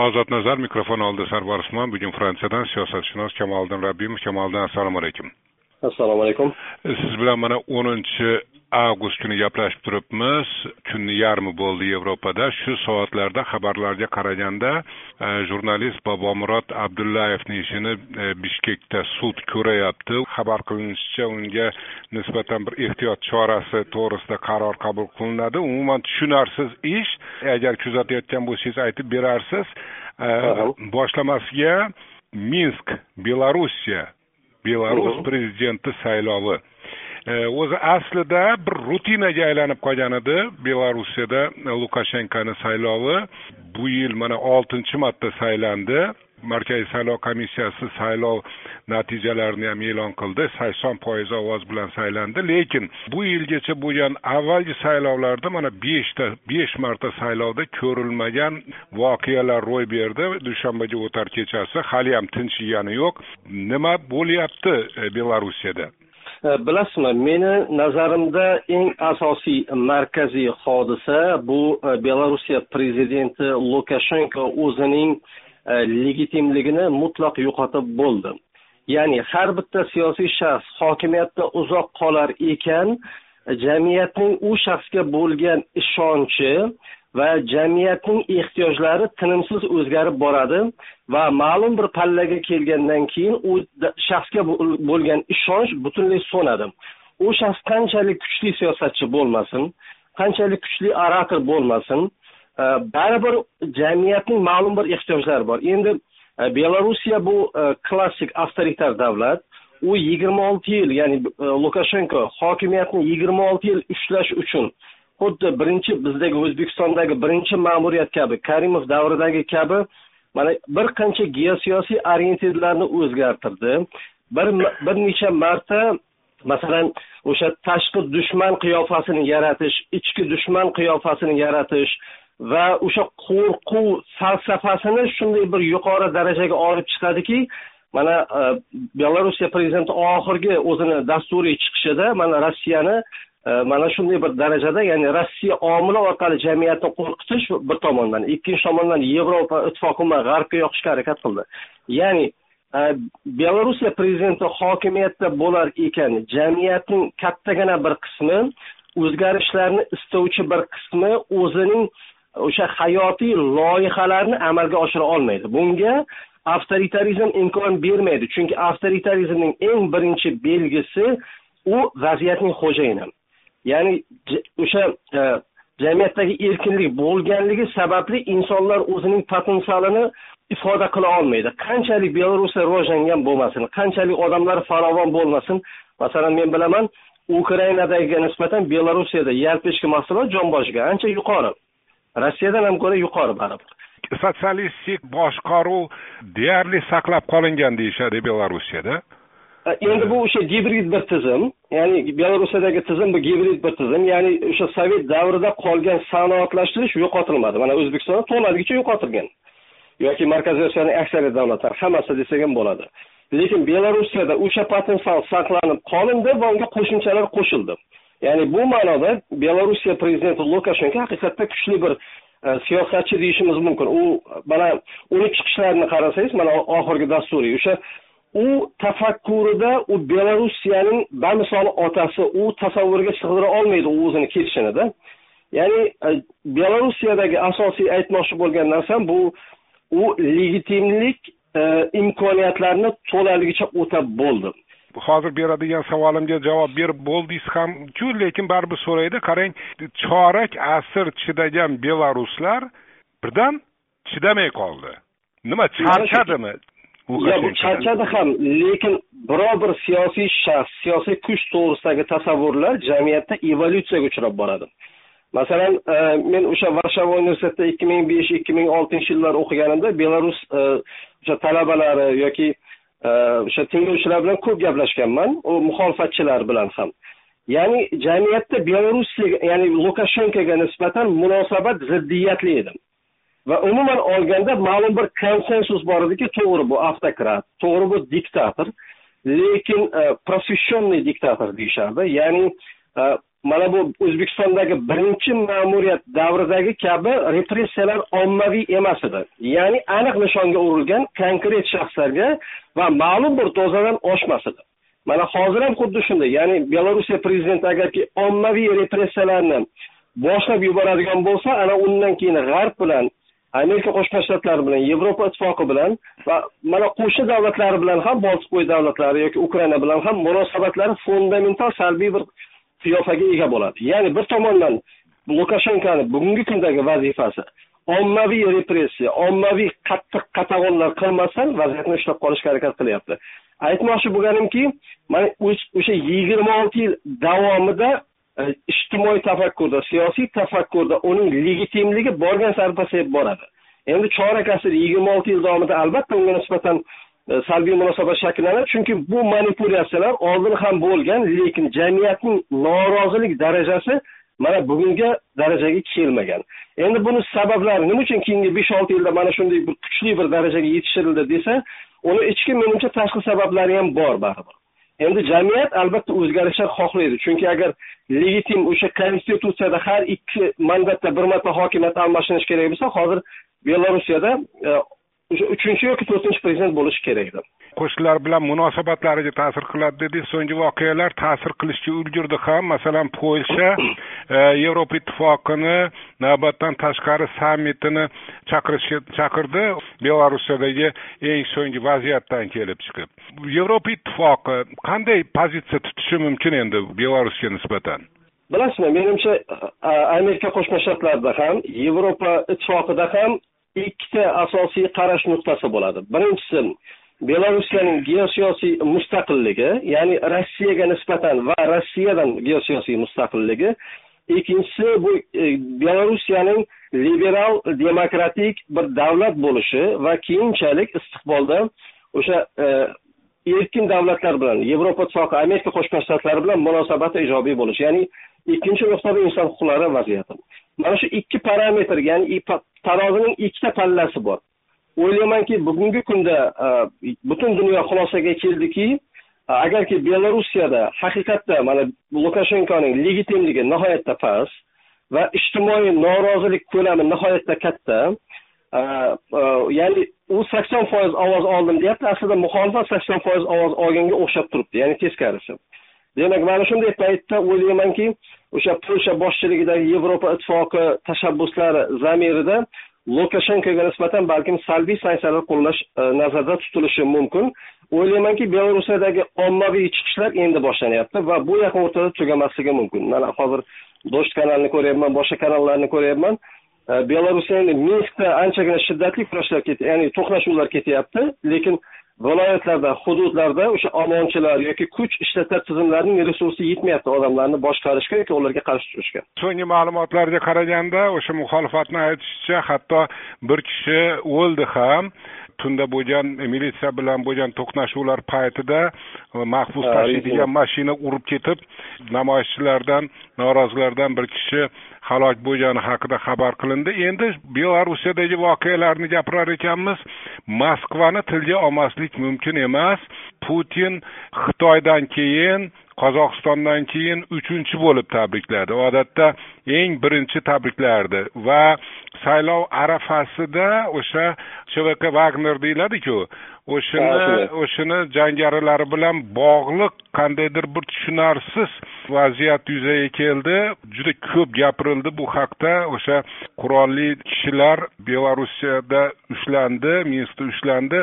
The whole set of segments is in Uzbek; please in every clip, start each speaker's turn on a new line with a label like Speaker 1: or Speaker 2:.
Speaker 1: ozod nazar mikrofon oldida sarvar usmon bugun fransiyadan siyosatshunos kamoliddin rabbimov kamoliddin assalomu alaykum
Speaker 2: assalomu alaykum.
Speaker 1: Siz bilan mana o'ninchi avgust kuni gaplashib turibmiz. Kunni yarmi bo'ldi yevropada. Shu soatlarda xabarlarga qaraganda e, jurnalist bobomurod abdullayevni ishini e, bishkekda sud ko'rayapti. Xabar qilinishicha unga nisbatan bir ehtiyot chorasi to'g'risida qaror qabul qilinadi. Umuman tushunarsiz ish. Agar kuzatayotgan bo'lsangiz aytib berarsiz. E, boshlamasiga minsk belorussiya belarus prezidenti saylovi. O'zi aslida bir rutinaga aylanib qolgan edi belarusiyada lukashenkoni saylovi. Bu yil mana oltinchi marta saylandi. Markaziy saylov komissiyasi saylov natijalarini ham e'lon qildi. Sakson foiz ovoz bilan saylandi. Lekin bu yilgacha bo'lgan avvalgi saylovlarda mana beshta besh marta saylovda ko'rilmagan voqealar ro'y berdi. Dushanbaga o'tar kechasi haliyam tinchigani yo'q. Nima bo'lyapti e, belarusiyada?
Speaker 2: E, bilasizmi meni nazarimda eng asosiy markaziy hodisa bu e, belorussiya prezidenti lukashenko o'zining legitimligini mutlaq yo'qotib bo'ldi. Ya'ni har bitta siyosiy shaxs hokimiyatda uzoq qolar ekan jamiyatning u shaxsga bo'lgan ishonchi va jamiyatning ehtiyojlari tinimsiz o'zgarib boradi va ma'lum bir pallaga kelgandan keyin u shaxsga bo'lgan ishonch butunlay so'nadi. U shaxs qanchalik kuchli siyosatchi bo'lmasin qanchalik kuchli orator bo'lmasin e, baribir jamiyatning ma'lum bir ehtiyojlari bor. Endi belorussiya bu klassik avtoritar davlat u yigirma olti yil ya'ni lukashenko hokimiyatni yigirma olti yil ushlash uchun xuddi birinchi bizdagi o'zbekistondagi birinchi ma'muriyat kabi karimov davridagi kabi mana bir qancha geosiyosiy orientirlarni o'zgartirdi bir bir necha marta masalan o'sha tashqi dushman qiyofasini yaratish ichki dushman qiyofasini yaratish va o'sha qo'rquv falsafasini shunday bir yuqori darajaga olib chiqadiki mana e, belorussiya prezidenti oxirgi o'zini dasturiy chiqishida mana rossiyani e, mana shunday bir darajada ya'ni rossiya omili orqali jamiyatni qo'rqitish bir tomondan ikkinchi tomondan yevropa ittifoqi bilan g'arbga yoqishga harakat qildi. Ya'ni e, belorussiya prezidenti hokimiyatda bo'lar ekan jamiyatning kattagina bir qismi o'zgarishlarni istovchi bir qismi o'zining o'sha hayotiy loyihalarni amalga oshira olmaydi. Bunga avtoritarizm imkon bermaydi chunki avtoritarizmning eng birinchi belgisi u vaziyatning xo'jayini ya'ni o'sha e, jamiyatdagi erkinlik bo'lganligi sababli insonlar o'zining potensialini ifoda qila olmaydi. Qanchalik belorusiya rivojlangan bo'lmasin qanchalik odamlar farovon bo'lmasin masalan men bilaman ukrainadagiga nisbatan belarusiyada yalpi mahsulot jon boshiga ancha yuqori. Rossiyadan ham ko'ra yuqori baribir
Speaker 1: sotsialistik boshqaruv deyarli saqlab qolingan deyishadi belarusiyada.
Speaker 2: Endi bu o'sha gibrid bir tizim ya'ni belarusiyadagi tizim bu gibrid bir tizim ya'ni o'sha sovet davrida qolgan sanoatlashtirish yo'qotilmadi. Mana o'zbekistonda to'laligicha yo'qotilgan. Yoki markaziy osiyoning aksariyat davlatlari hammasi desak ham bo'ladi. Lekin belarusiyada o'sha potensial saqlanib qolindi va unga qo'shimchalar qo'shildi ya'ni bu ma'noda belorussiya prezidenti lukashenko haqiqatda kuchli bir e, siyosatchi deyishimiz mumkin. U mana uni chiqishlarini qarasangiz mana oxirgi dasturiy. O'sha u tafakkurida u belorussiyaning bamisoli otasi u tasavvurga sig'dira olmaydi u o'zini ketishinida. Ya'ni belorussiyadagi belarusiyadagi asosiy aytmoqchi bo'lgan narsam bu u legitimlik e, imkoniyatlarini to'laligicha o'tab bo'ldi.
Speaker 1: Hozir beradigan savolimga javob berib bo'ldingiz hamku lekin baribir so'raydi. Qarang chorak asr chidagan belaruslar birdan chidamay qoldi. Nima charchadimi?
Speaker 2: Yo'q charchadi ham lekin biror bir siyosiy shaxs siyosiy kuch to'g'risidagi tasavvurlar jamiyatda evolyutsiyaga uchrab boradi. Masalan e, men o'sha varshava universitetida ikki ming besh ikki ming oltinchi yillar o'qiganimda belarus e, o'sha talabalari yoki Э, o'sha tinglovchilar bilan ko'p gaplashganman. U muxolifatchilar bilan ham. Ya'ni jamiyatda belaruslik ya'ni lukashenkoga nisbatan munosabat ziddiyatli edi va umuman olganda ma'lum bir konsensus bor ediki to'g'ri bu avtokrat to'g'ri bu diktator. Lekin e, professionniy diktator deyishardi. Ya'ni e, mana bu o'zbekistondagi birinchi ma'muriyat davridagi kabi repressiyalar ommaviy emas edi. Ya'ni aniq nishonga urilgan konkret shaxslarga va ma'lum bir dozadan oshmas edi. Mana hozir ham xuddi shunday. Ya'ni belorussiya prezidenti agarki ommaviy repressiyalarni boshlab yuboradigan bo'lsa ana undan keyin g'arb bilan amerika qo'shma shtatlari bilan yevropa ittifoqi bilan va mana qo'shni davlatlari bilan ham boltiqbo'yi davlatlari yoki ukraina bilan ham munosabatlari fundamental salbiy bir qiyofaga ega bo'ladi. Ya'ni bir tomondan lukashenkoni bugungi kundagi vazifasi ommaviy repressiya ommaviy qattiq qatag'onlar qilmasdan vaziyatni ushlab qolishga harakat qilyapti. Aytmoqchi bo'lganimki mana o'sha yigirma olti yil davomida e, ijtimoiy tafakkurda siyosiy tafakkurda uning legitimligi borgan sari pasayib boradi. Endi chorak asr yigirma olti yil davomida albatta unga nisbatan E, salbiy munosabat shakllanadi. Chunki bu manipulyatsiyalar oldin ham bo'lgan lekin jamiyatning norozilik darajasi mana bugungi darajaga kelmagan. Endi buni sabablari nima uchun keyingi besh olti yilda mana shunday bir kuchli bir darajaga yetishtirildi desa uni ichki menimcha tashqi sabablari ham bor baribir. Endi jamiyat albatta o'zgarishlar xohlaydi. Chunki agar legitim o'sha konstitutsiyada har ikki mandatda bir marta hokimiyat almashinishi kerak bo'lsa hozir belarusiyada e, o'sha uchinchi yoki to'rtinchi prezident bo'lishi kerak edi.
Speaker 1: Qo'shnilar bilan munosabatlariga ta'sir qiladi dedingiz so'nggi voqealar ta'sir qilishga ulgurdi ham. Masalan polsha e, yevropa ittifoqini navbatdan tashqari sammitini chaqirishga chaqirdi. Belarusiyadagi eng so'nggi vaziyatdan kelib chiqib. Yevropa ittifoqi qanday pozitsiya tutishi mumkin endi belarusga nisbatan?
Speaker 2: Bilasizmi menimcha amerika qo'shma shtatlarida ham yevropa ittifoqida ham ikkita asosiy qarash nuqtasi bo'ladi. Birinchisi belorussiyaning geosiyosiy mustaqilligi ya'ni rossiyaga nisbatan va rossiyadan geosiyosiy mustaqilligi. Ikkinchisi bu e, belorussiyaning liberal demokratik bir davlat bo'lishi va keyinchalik istiqbolda o'sha e, erkin davlatlar bilan yevropa ittifoqi amerika qo'shma shtatlari bilan munosabati ijobiy bo'lishi ya'ni ikkinchi nuqtada inson huquqlari vaziyati. Mana shu ikki parametr ya'ni tarozining ikkita pallasi bor. O'ylaymanki bugungi kunda e, butun dunyo xulosaga keldiki e, agarki belarusiyada haqiqatda mana lukashenkoning legitimligi nihoyatda past va ijtimoiy norozilik ko'lami nihoyatda katta e, ya'ni u sakson foiz ovoz oldim deyapti. Aslida muxolifat sakson foiz ovoz olganga o'xshab turibdi ya'ni teskarisi demak mana shunday paytda o'ylaymanki o'sha polsha boshchiligidagi yevropa ittifoqi tashabbuslari zamirida lukashenkoga nisbatan balkim salbiy sanksiyalar qo'llash e, nazarda tutilishi mumkin. O'ylaymanki belorussiyadagi ommaviy chiqishlar endi boshlanyapti va bu yaqin o'rtada tugamasligi mumkin. Mana hozir do'st kanalini ko'ryapman boshqa kanallarni ko'ryapman. E, endi minskda anchagina shiddatli kurashlar ya'ni to'qnashuvlar ketyapti lekin viloyatlarda hududlarda o'sha omonchilar yoki kuch ishlatar tizimlarning resursi yetmayapti odamlarni boshqarishga yoki ularga qarshi turishga.
Speaker 1: So'nggi ma'lumotlarga qaraganda o'sha muxolifatni aytishicha hatto bir kishi o'ldi ham. Tunda bo'lgan militsiya bilan bo'lgan to'qnashuvlar paytida mahbus tashiydigan mashina urib ketib namoyishchilardan norozilardan bir kishi halok bo'lgani haqida xabar qilindi. Endi belarusiyadagi voqealarni gapirar ekanmiz. Moskvani tilga olmaslik mumkin emas. Putin xitoydan keyin qozog'istondan keyin uchinchi bo'lib tabrikladi. Odatda eng birinchi tabriklardi va saylov arafasida o'sha chvk vagner deyiladiku o'shani o'shani jangarilari bilan bog'liq qandaydir bir tushunarsiz vaziyat yuzaga keldi. Juda ko'p gapirildi bu haqda. O'sha qurolli kishilar belarusiyada ushlandi minskda ushlandi.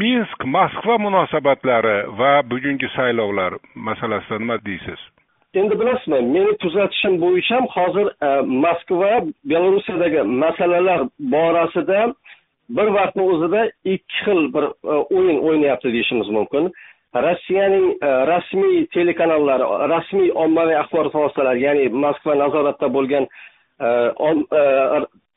Speaker 1: Minsk moskva munosabatlari va bugungi saylovlar masalasida nima deysiz
Speaker 2: endi bilasizmi meni kuzatishim bo'yicha hozir e, moskva belarusiyadagi masalalar borasida bir vaqtni o'zida ikki xil bir e, o'yin o'ynayapti deyishimiz mumkin. Rossiyaning e, rasmiy telekanallari rasmiy ommaviy axborot vositalari ya'ni moskva nazoratida bo'lgan e, e,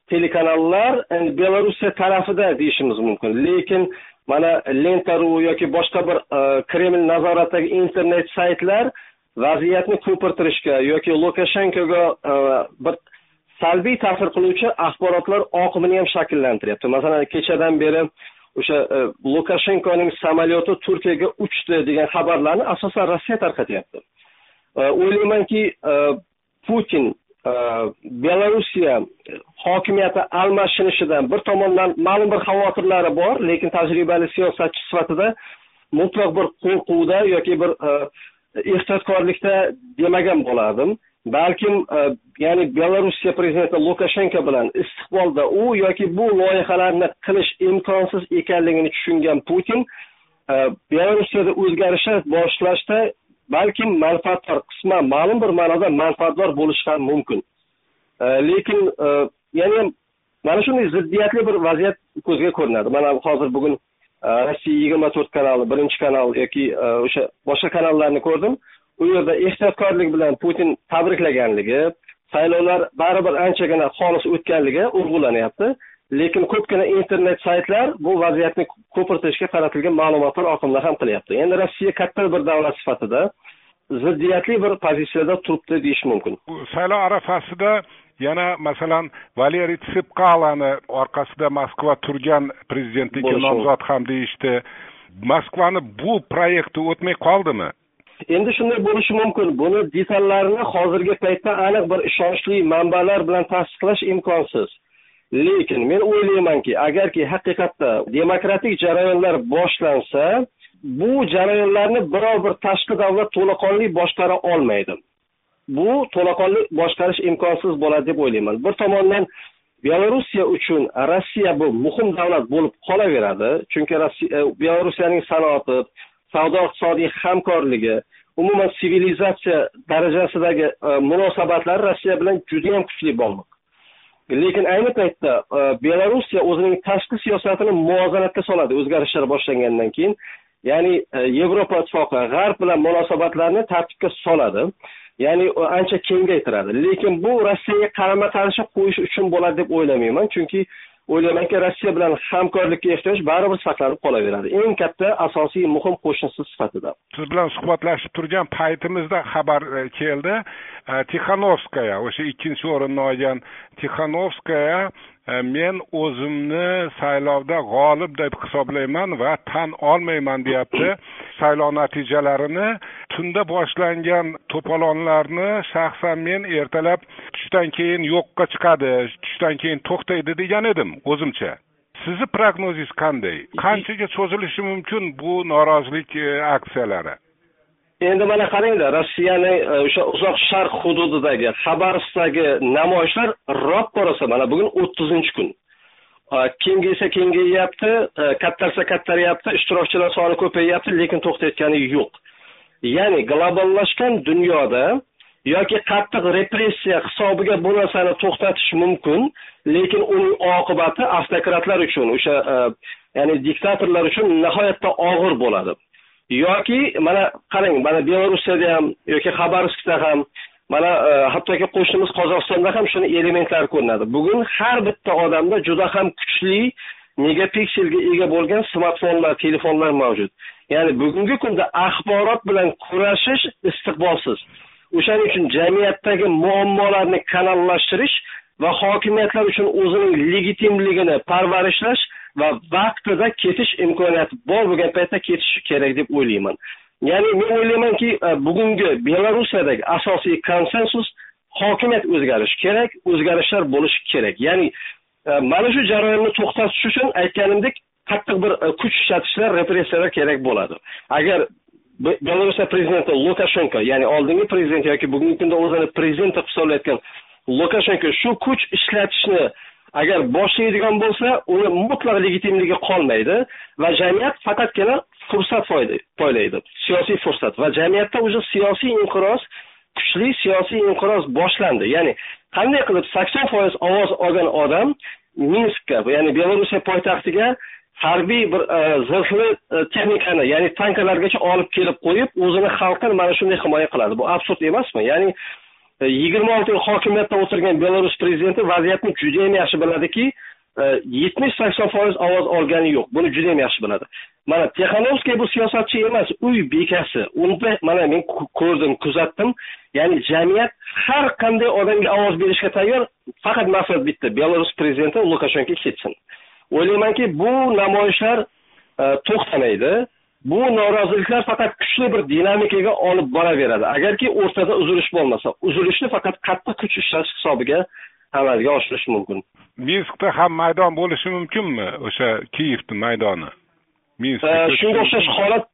Speaker 2: telekanallar belorussiya tarafida deyishimiz mumkin. Lekin mana lenta.ru yoki boshqa bir e, kreml nazoratidagi internet saytlar vaziyatni ko'pirtirishga yoki lukashenkoga e, bir salbiy ta'sir qiluvchi axborotlar oqimini ham shakllantiryapti. Masalan kechadan beri o'sha e, lukashenkoning samolyoti turkiyaga uchdi degan xabarlarni asosan rossiya tarqatyapti. E, o'ylaymanki putin belorussiya hokimiyati almashinishidan bir tomondan ma'lum bir xavotirlari bor lekin tajribali siyosatchi sifatida mutlaq bir qo'rquvda yoki bir e, ehtiyotkorlikda demagan bo'lardim. Balkim e, ya'ni belorussiya prezidenti lukashenko bilan istiqbolda u yoki bu loyihalarni qilish imkonsiz ekanligini tushungan putin e, belorussiyada o'zgarishni boshlashda balkim manfaatdor qisman ma'lum bir ma'noda manfaatdor bo'lishi ham mumkin. E, lekin ya'ni mana shunday ziddiyatli bir vaziyat ko'zga ko'rinadi. Mana hozir bugun rossiya yigirma to'rt kanali birinchi kanal yoki o'sha boshqa kanallarni ko'rdim u yerda ehtiyotkorlik bilan putin tabriklaganligi saylovlar baribir anchagina xolis o'tganligi urg'ulanyapti lekin ko'pgina internet saytlar bu vaziyatni ko'pirtirishga qaratilgan ma'lumotlar oqimini ham qilyapti endi rossiya katta bir davlat sifatida ziddiyatli bir pozitsiyada turibdi deyish mumkin
Speaker 1: saylov arafasida yana masalan valeriy tsipkalani orqasida moskva turgan prezidentlikka nomzod ham deyishdi. Moskvani bu proyekti o'tmay qoldimi?
Speaker 2: Endi shunday bo'lishi mumkin. Buni detallarini hozirgi paytda aniq bir ishonchli manbalar bilan tasdiqlash imkonsiz. Lekin men o'ylaymanki agarki haqiqatda demokratik jarayonlar boshlansa bu jarayonlarni biror bir tashqi davlat to'laqonli boshqara olmaydi bu to'laqonli boshqarish imkonsiz bo'ladi deb o'ylayman. Bir tomondan belorussiya uchun rossiya bu muhim davlat bo'lib qolaveradi chunki rossiya e, belorussiyaning sanoati savdo iqtisodiy hamkorligi umuman sivilizatsiya darajasidagi e, rossiya bilan judayam kuchli bog'liq. Lekin ayni paytda e, belorussiya o'zining tashqi siyosatini muvozanatga soladi o'zgarishlar boshlangandan keyin. Ya'ni e, yevropa ittifoqi g'arb bilan munosabatlarni tartibga soladi. Ya'ni ancha kengaytiradi. Lekin bu rossiyaga qarama qarshi qo'yish uchun bo'ladi deb o'ylamayman. Chunki o'ylaymanki rossiya bilan hamkorlikka ehtiyoj baribir saqlanib qolaveradi. Eng katta asosiy muhim qo'shnisi sifatida.
Speaker 1: Siz bilan suhbatlashib turgan paytimizda xabar e, keldi. E, tixanovskaya o'sha ikkinchi o'rinni olgan tixanovskaya men o'zimni saylovda g'olib deb hisoblayman va tan olmayman deyapti. Saylov natijalarini tunda boshlangan to'polonlarni shaxsan men ertalab tushdan keyin yo'qqa chiqadi tushdan keyin to'xtaydi degan edim o'zimcha. Sizni prognozingiz qanday? Qanchaga cho'zilishi mumkin bu norozilik e, aksiyalari
Speaker 2: endi mana qaranglar rossiyani e, o'sha uzoq sharq hududidagi xabarovskdagi namoyishlar roppa rosa mana bugun o'ttizinchi kun. E, Kengaysa kengayyapti? E, kattarsa kattaryapti ishtirokchilar soni ko'payyapti lekin to'xtayotgani yo'q. Ya'ni globallashgan dunyoda yoki qattiq repressiya hisobiga bu narsani to'xtatish mumkin lekin uning oqibati avtokratlar uchun o'sha ya'ni diktatorlar uchun nihoyatda og'ir bo'ladi. Yoki mana qarang mana belorussiyada ham yoki xabarovskda ham mana e, hattoki qo'shnimiz qozog'istonda ham shuni elementlari ko'rinadi. Bugun har bitta odamda juda ham kuchli megapikselga ega bo'lgan smartfonlar telefonlar mavjud. Ya'ni bugungi kunda axborot bilan kurashish istiqbolsiz. O'shaning uchun jamiyatdagi muammolarni kanallashtirish va hokimiyatlar uchun o'zining legitimligini parvarishlash va vaqtida ketish imkoniyati bor bo'lgan paytda ketish kerak deb o'ylayman. Ya'ni men o'ylaymanki e, bugungi belarusiyadagi asosiy konsensus hokimiyat o'zgarishi kerak o'zgarishlar bo'lishi kerak. Ya'ni e, mana shu jarayonni to'xtatish uchun aytganimdek qattiq bir e, kuch ishlatishlar repressiyalar kerak bo'ladi. Agar belorussiya prezidenti lukashenko ya'ni oldingi prezident yoki bugungi kunda o'zini prezident deb hisoblayotgan lukashenko shu kuch ishlatishni agar boshlaydigan bo'lsa uni mutlaq legitimligi qolmaydi va jamiyat faqatgina fursat poylaydi siyosiy fursat va jamiyatda уже siyosiy inqiroz kuchli siyosiy inqiroz boshlandi. Ya'ni qanday qilib sakson foiz ovoz olgan odam minskka ya'ni belorussiya poytaxtiga harbiy bir e, zirhli e, texnikani ya'ni tankalargacha olib kelib qo'yib o'zini xalqini mana shunday himoya qiladi. Bu absurd emasmi? Ya'ni yigirma olti yil hokimiyatda o'tirgan belarus prezidenti vaziyatni judayam yaxshi biladiki e, yetmish sakson foiz ovoz olgani yo'q. Buni judayam yaxshi biladi. Mana texanovskiy bu siyosatchi emas uy bekasi. Unda mana men ko'rdim kuzatdim. Ya'ni jamiyat har qanday odamga ovoz berishga tayyor faqat maqsad bitta belarus prezidenti lukashenko ketsin. O'ylaymanki bu namoyishlar e, to'xtamaydi. Bu noroziliklar faqat kuchli bir dinamikaga olib boraveradi. Agarki o'rtada uzilish bo'lmasa uzilishni faqat qattiq kuch ishlatish hisobiga amalga oshirish mumkin.
Speaker 1: Minskda ham maydon bo'lishi mumkinmi o'sha kiyevni maydoni?
Speaker 2: Shunga o'xshash holat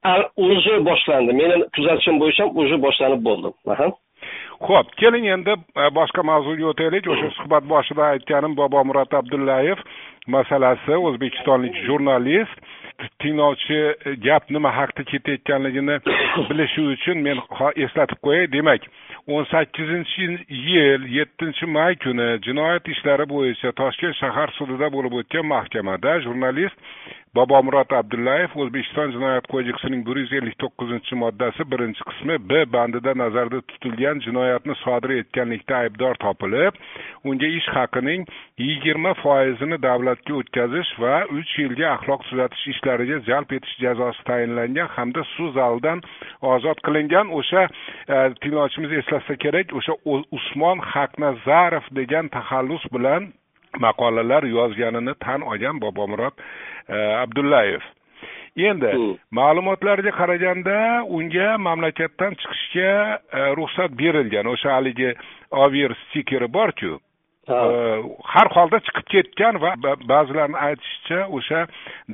Speaker 2: уже boshlandi. Meni kuzatishim bo'yicha уже boshlanib bo'ldi
Speaker 1: ho'p keling endi e, boshqa mavzuga o'taylik. O'sha suhbat boshida aytganim bobomurod abdullayev masalasi o'zbekistonlik jurnalist. Tinglovchi e, gap nima haqida ketayotganligini bilishi uchun men eslatib qo'yay. Demak o'n sakkizinchi yil yettinchi may kuni jinoyat ishlari bo'yicha toshkent shahar sudida bo'lib o'tgan mahkamada jurnalist bobomurod abdullayev o'zbekiston jinoyat kodeksining bir yuz ellik to'qqizinchi moddasi birinchi qismi b bandida nazarda tutilgan jinoyatni sodir etganlikda aybdor topilib unga ish haqining yigirma foizini davlatga o'tkazish va uch yilga axloq tuzatish ishlariga jalb etish jazosi tayinlangan hamda sud zalidan ozod qilingan. O'sha e, tinglovchimiz eslasa kerak o'sha usmon haqnazarov degan taxallus bilan maqolalar yozganini tan olgan bobomurod e, abdullayev. Endi ma'lumotlarga qaraganda unga mamlakatdan chiqishga e, ruxsat berilgan. O'sha haligi aviar stikeri borku Э, har holda chiqib ketgan va ba'zilarni aytishicha o'sha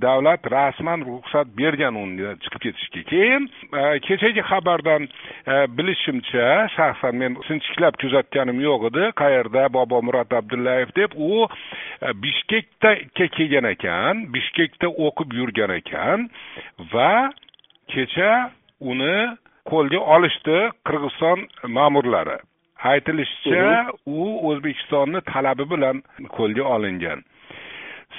Speaker 1: davlat rasman ruxsat bergan unga chiqib ketishga keyin e, kechagi xabardan e, bilishimcha shaxsan men sinchiklab kuzatganim yo'q edi. Qayerda? Bobomurod abdullayev deb u e, bishkekdaga kelgan ekan bishkekda o'qib yurgan ekan va kecha uni qo'lga olishdi qirg'iziston ma'murlari. Aytilishicha u o'zbekistonni talabi bilan qo'lga olingan.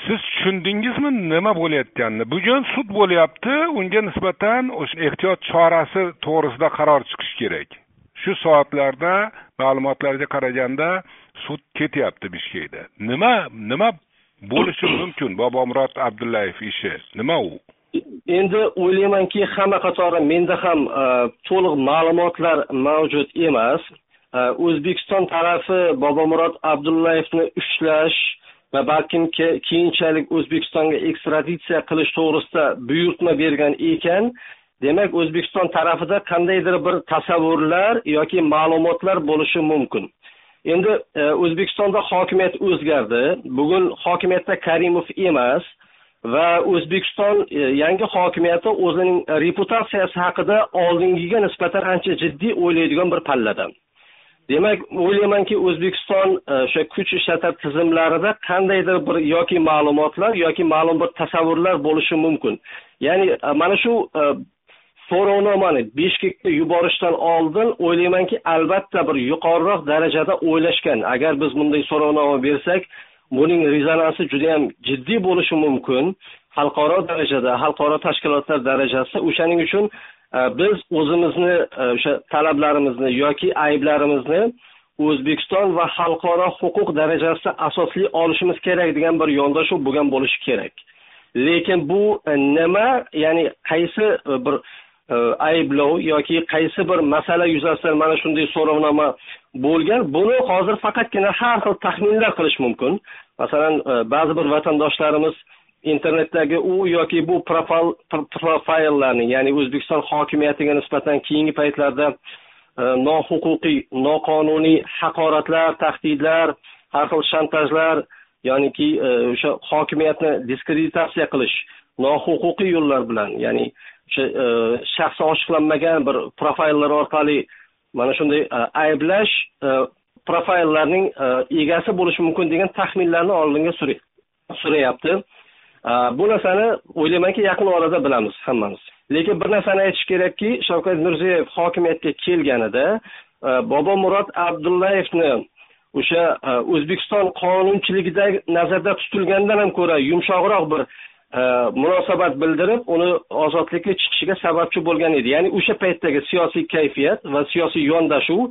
Speaker 1: Siz tushundingizmi nima bo'layotganini? Bugun sud bo'lyapti unga nisbatan o'sha ehtiyot chorasi to'g'risida qaror chiqishi kerak. Shu soatlarda ma'lumotlarga qaraganda sud ketyapti bishkekda. Nima nima bo'lishi mumkin? Bobomurod abdullayev ishi nima u?
Speaker 2: Endi o'ylaymanki hamma qatori menda ham e, to'liq ma'lumotlar mavjud emas o'zbekiston tarafi bobomurod abdullayevni ushlash va balkim keyinchalik o'zbekistonga ekstraditsiya qilish to'g'risida buyurtma bergan ekan. Demak o'zbekiston tarafida qandaydir bir tasavvurlar yoki ma'lumotlar bo'lishi mumkin. Endi e, o'zbekistonda hokimiyat o'zgardi. Bugun hokimiyatda karimov emas va o'zbekiston e, yangi hokimiyati o'zining reputatsiyasi haqida oldingiga nisbatan ancha jiddiy o'ylaydigan bir pallada. Demak o'ylaymanki o'zbekiston e, o'sha kuch ishlatar tizimlarida qandaydir bir yoki ma'lumotlar yoki ma'lum bir tasavvurlar bo'lishi mumkin. Ya'ni e, mana shu e, so'rovnomani beshkekka yuborishdan oldin o'ylaymanki albatta bir yuqoriroq darajada o'ylashgan. Agar biz bunday so'rovnoma bersak buning rezonansi judayam jiddiy bo'lishi mumkin. Xalqaro darajada xalqaro tashkilotlar darajasida o'shaning uchun Э, biz o'zimizni э, o'sha talablarimizni yoki ayblarimizni o'zbekiston va xalqaro huquq darajasida asosli olishimiz kerak degan bir yondashuv bo'lgan bo'lishi kerak. Lekin bu e, nima ya'ni qaysi e, bir e, ayblov yoki qaysi bir masala yuzasidan mana shunday so'rovnoma bo'lgan buni hozir faqatgina har xil taxminlar qilish mumkin. Masalan ba'zi bir vatandoshlarimiz internetdagi u yoki bu profayllarni ya'ni o'zbekiston hokimiyatiga nisbatan keyingi paytlarda e, nohuquqiy noqonuniy haqoratlar tahdidlar har xil shantajlar ya'niki e, o'sha hokimiyatni diskreditatsiya qilish nohuquqiy yo'llar bilan ya'ni o'sha e, shaxsi ochiqlanmagan bir profayllar orqali mana shunday e, ayblash profayllarning egasi bo'lishi mumkin degan taxminlarni oldinga surayapti. Э, bu narsani o'ylaymanki yaqin orada bilamiz hammamiz. Lekin bir narsani aytish kerakki shavkat mirziyoyev hokimiyatga kelganida e, bobo bobomurod abdullayevni o'sha e, o'zbekiston qonunchiligida nazarda tutilgandan ham ko'ra yumshoqroq bir e, munosabat bildirib uni ozodlikka chiqishiga sababchi bo'lgan edi. Ya'ni o'sha paytdagi siyosiy kayfiyat va siyosiy yondashuv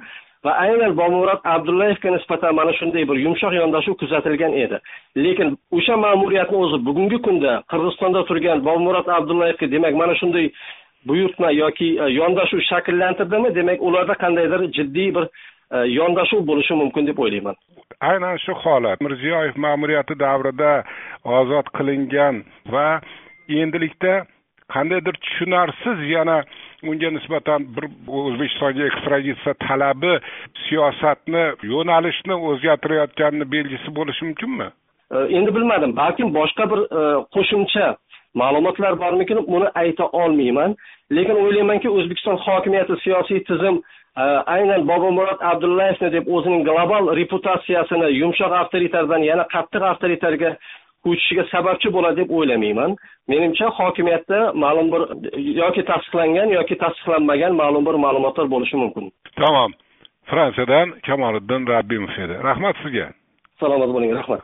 Speaker 2: va aynan bomurod abdullayevga nisbatan mana shunday bir yumshoq yondashuv kuzatilgan edi. Lekin o'sha ma'muriyatni o'zi bugungi kunda qirg'izistonda turgan bomurod abdullayevga demak mana shunday buyurtma yoki e, yondashuv shakllantirdimi? Demak ularda qandaydir jiddiy bir e, yondashuv bo'lishi mumkin deb o'ylayman.
Speaker 1: Aynan shu holat. Mirziyoyev ma'muriyati davrida ozod qilingan va endilikda qandaydir tushunarsiz yana unga nisbatan bir o'zbekistonga ekstraditsiya talabi siyosatni yo'nalishni o'zgartirayotganini belgisi bo'lishi mumkinmi?
Speaker 2: Endi bilmadim. Balkim boshqa bir e, qo'shimcha ma'lumotlar bormikin buni ayta olmayman. Lekin o'ylaymanki o'zbekiston hokimiyati siyosiy tizim e, aynan bobomurod abdullayevni deb o'zining global reputatsiyasini yumshoq avtoritardan yana qattiq avtoritarga ko'chishiga sababchi bo'ladi deb o'ylamayman. Menimcha hokimiyatda ma'lum bir yoki tasdiqlangan yoki tasdiqlanmagan ma'lum bir ma'lumotlar bo'lishi mumkin.
Speaker 1: Tamom fransiyadan kamoliddin rabbimov edi. Rahmat sizga.
Speaker 2: Salomat bo'ling rahmat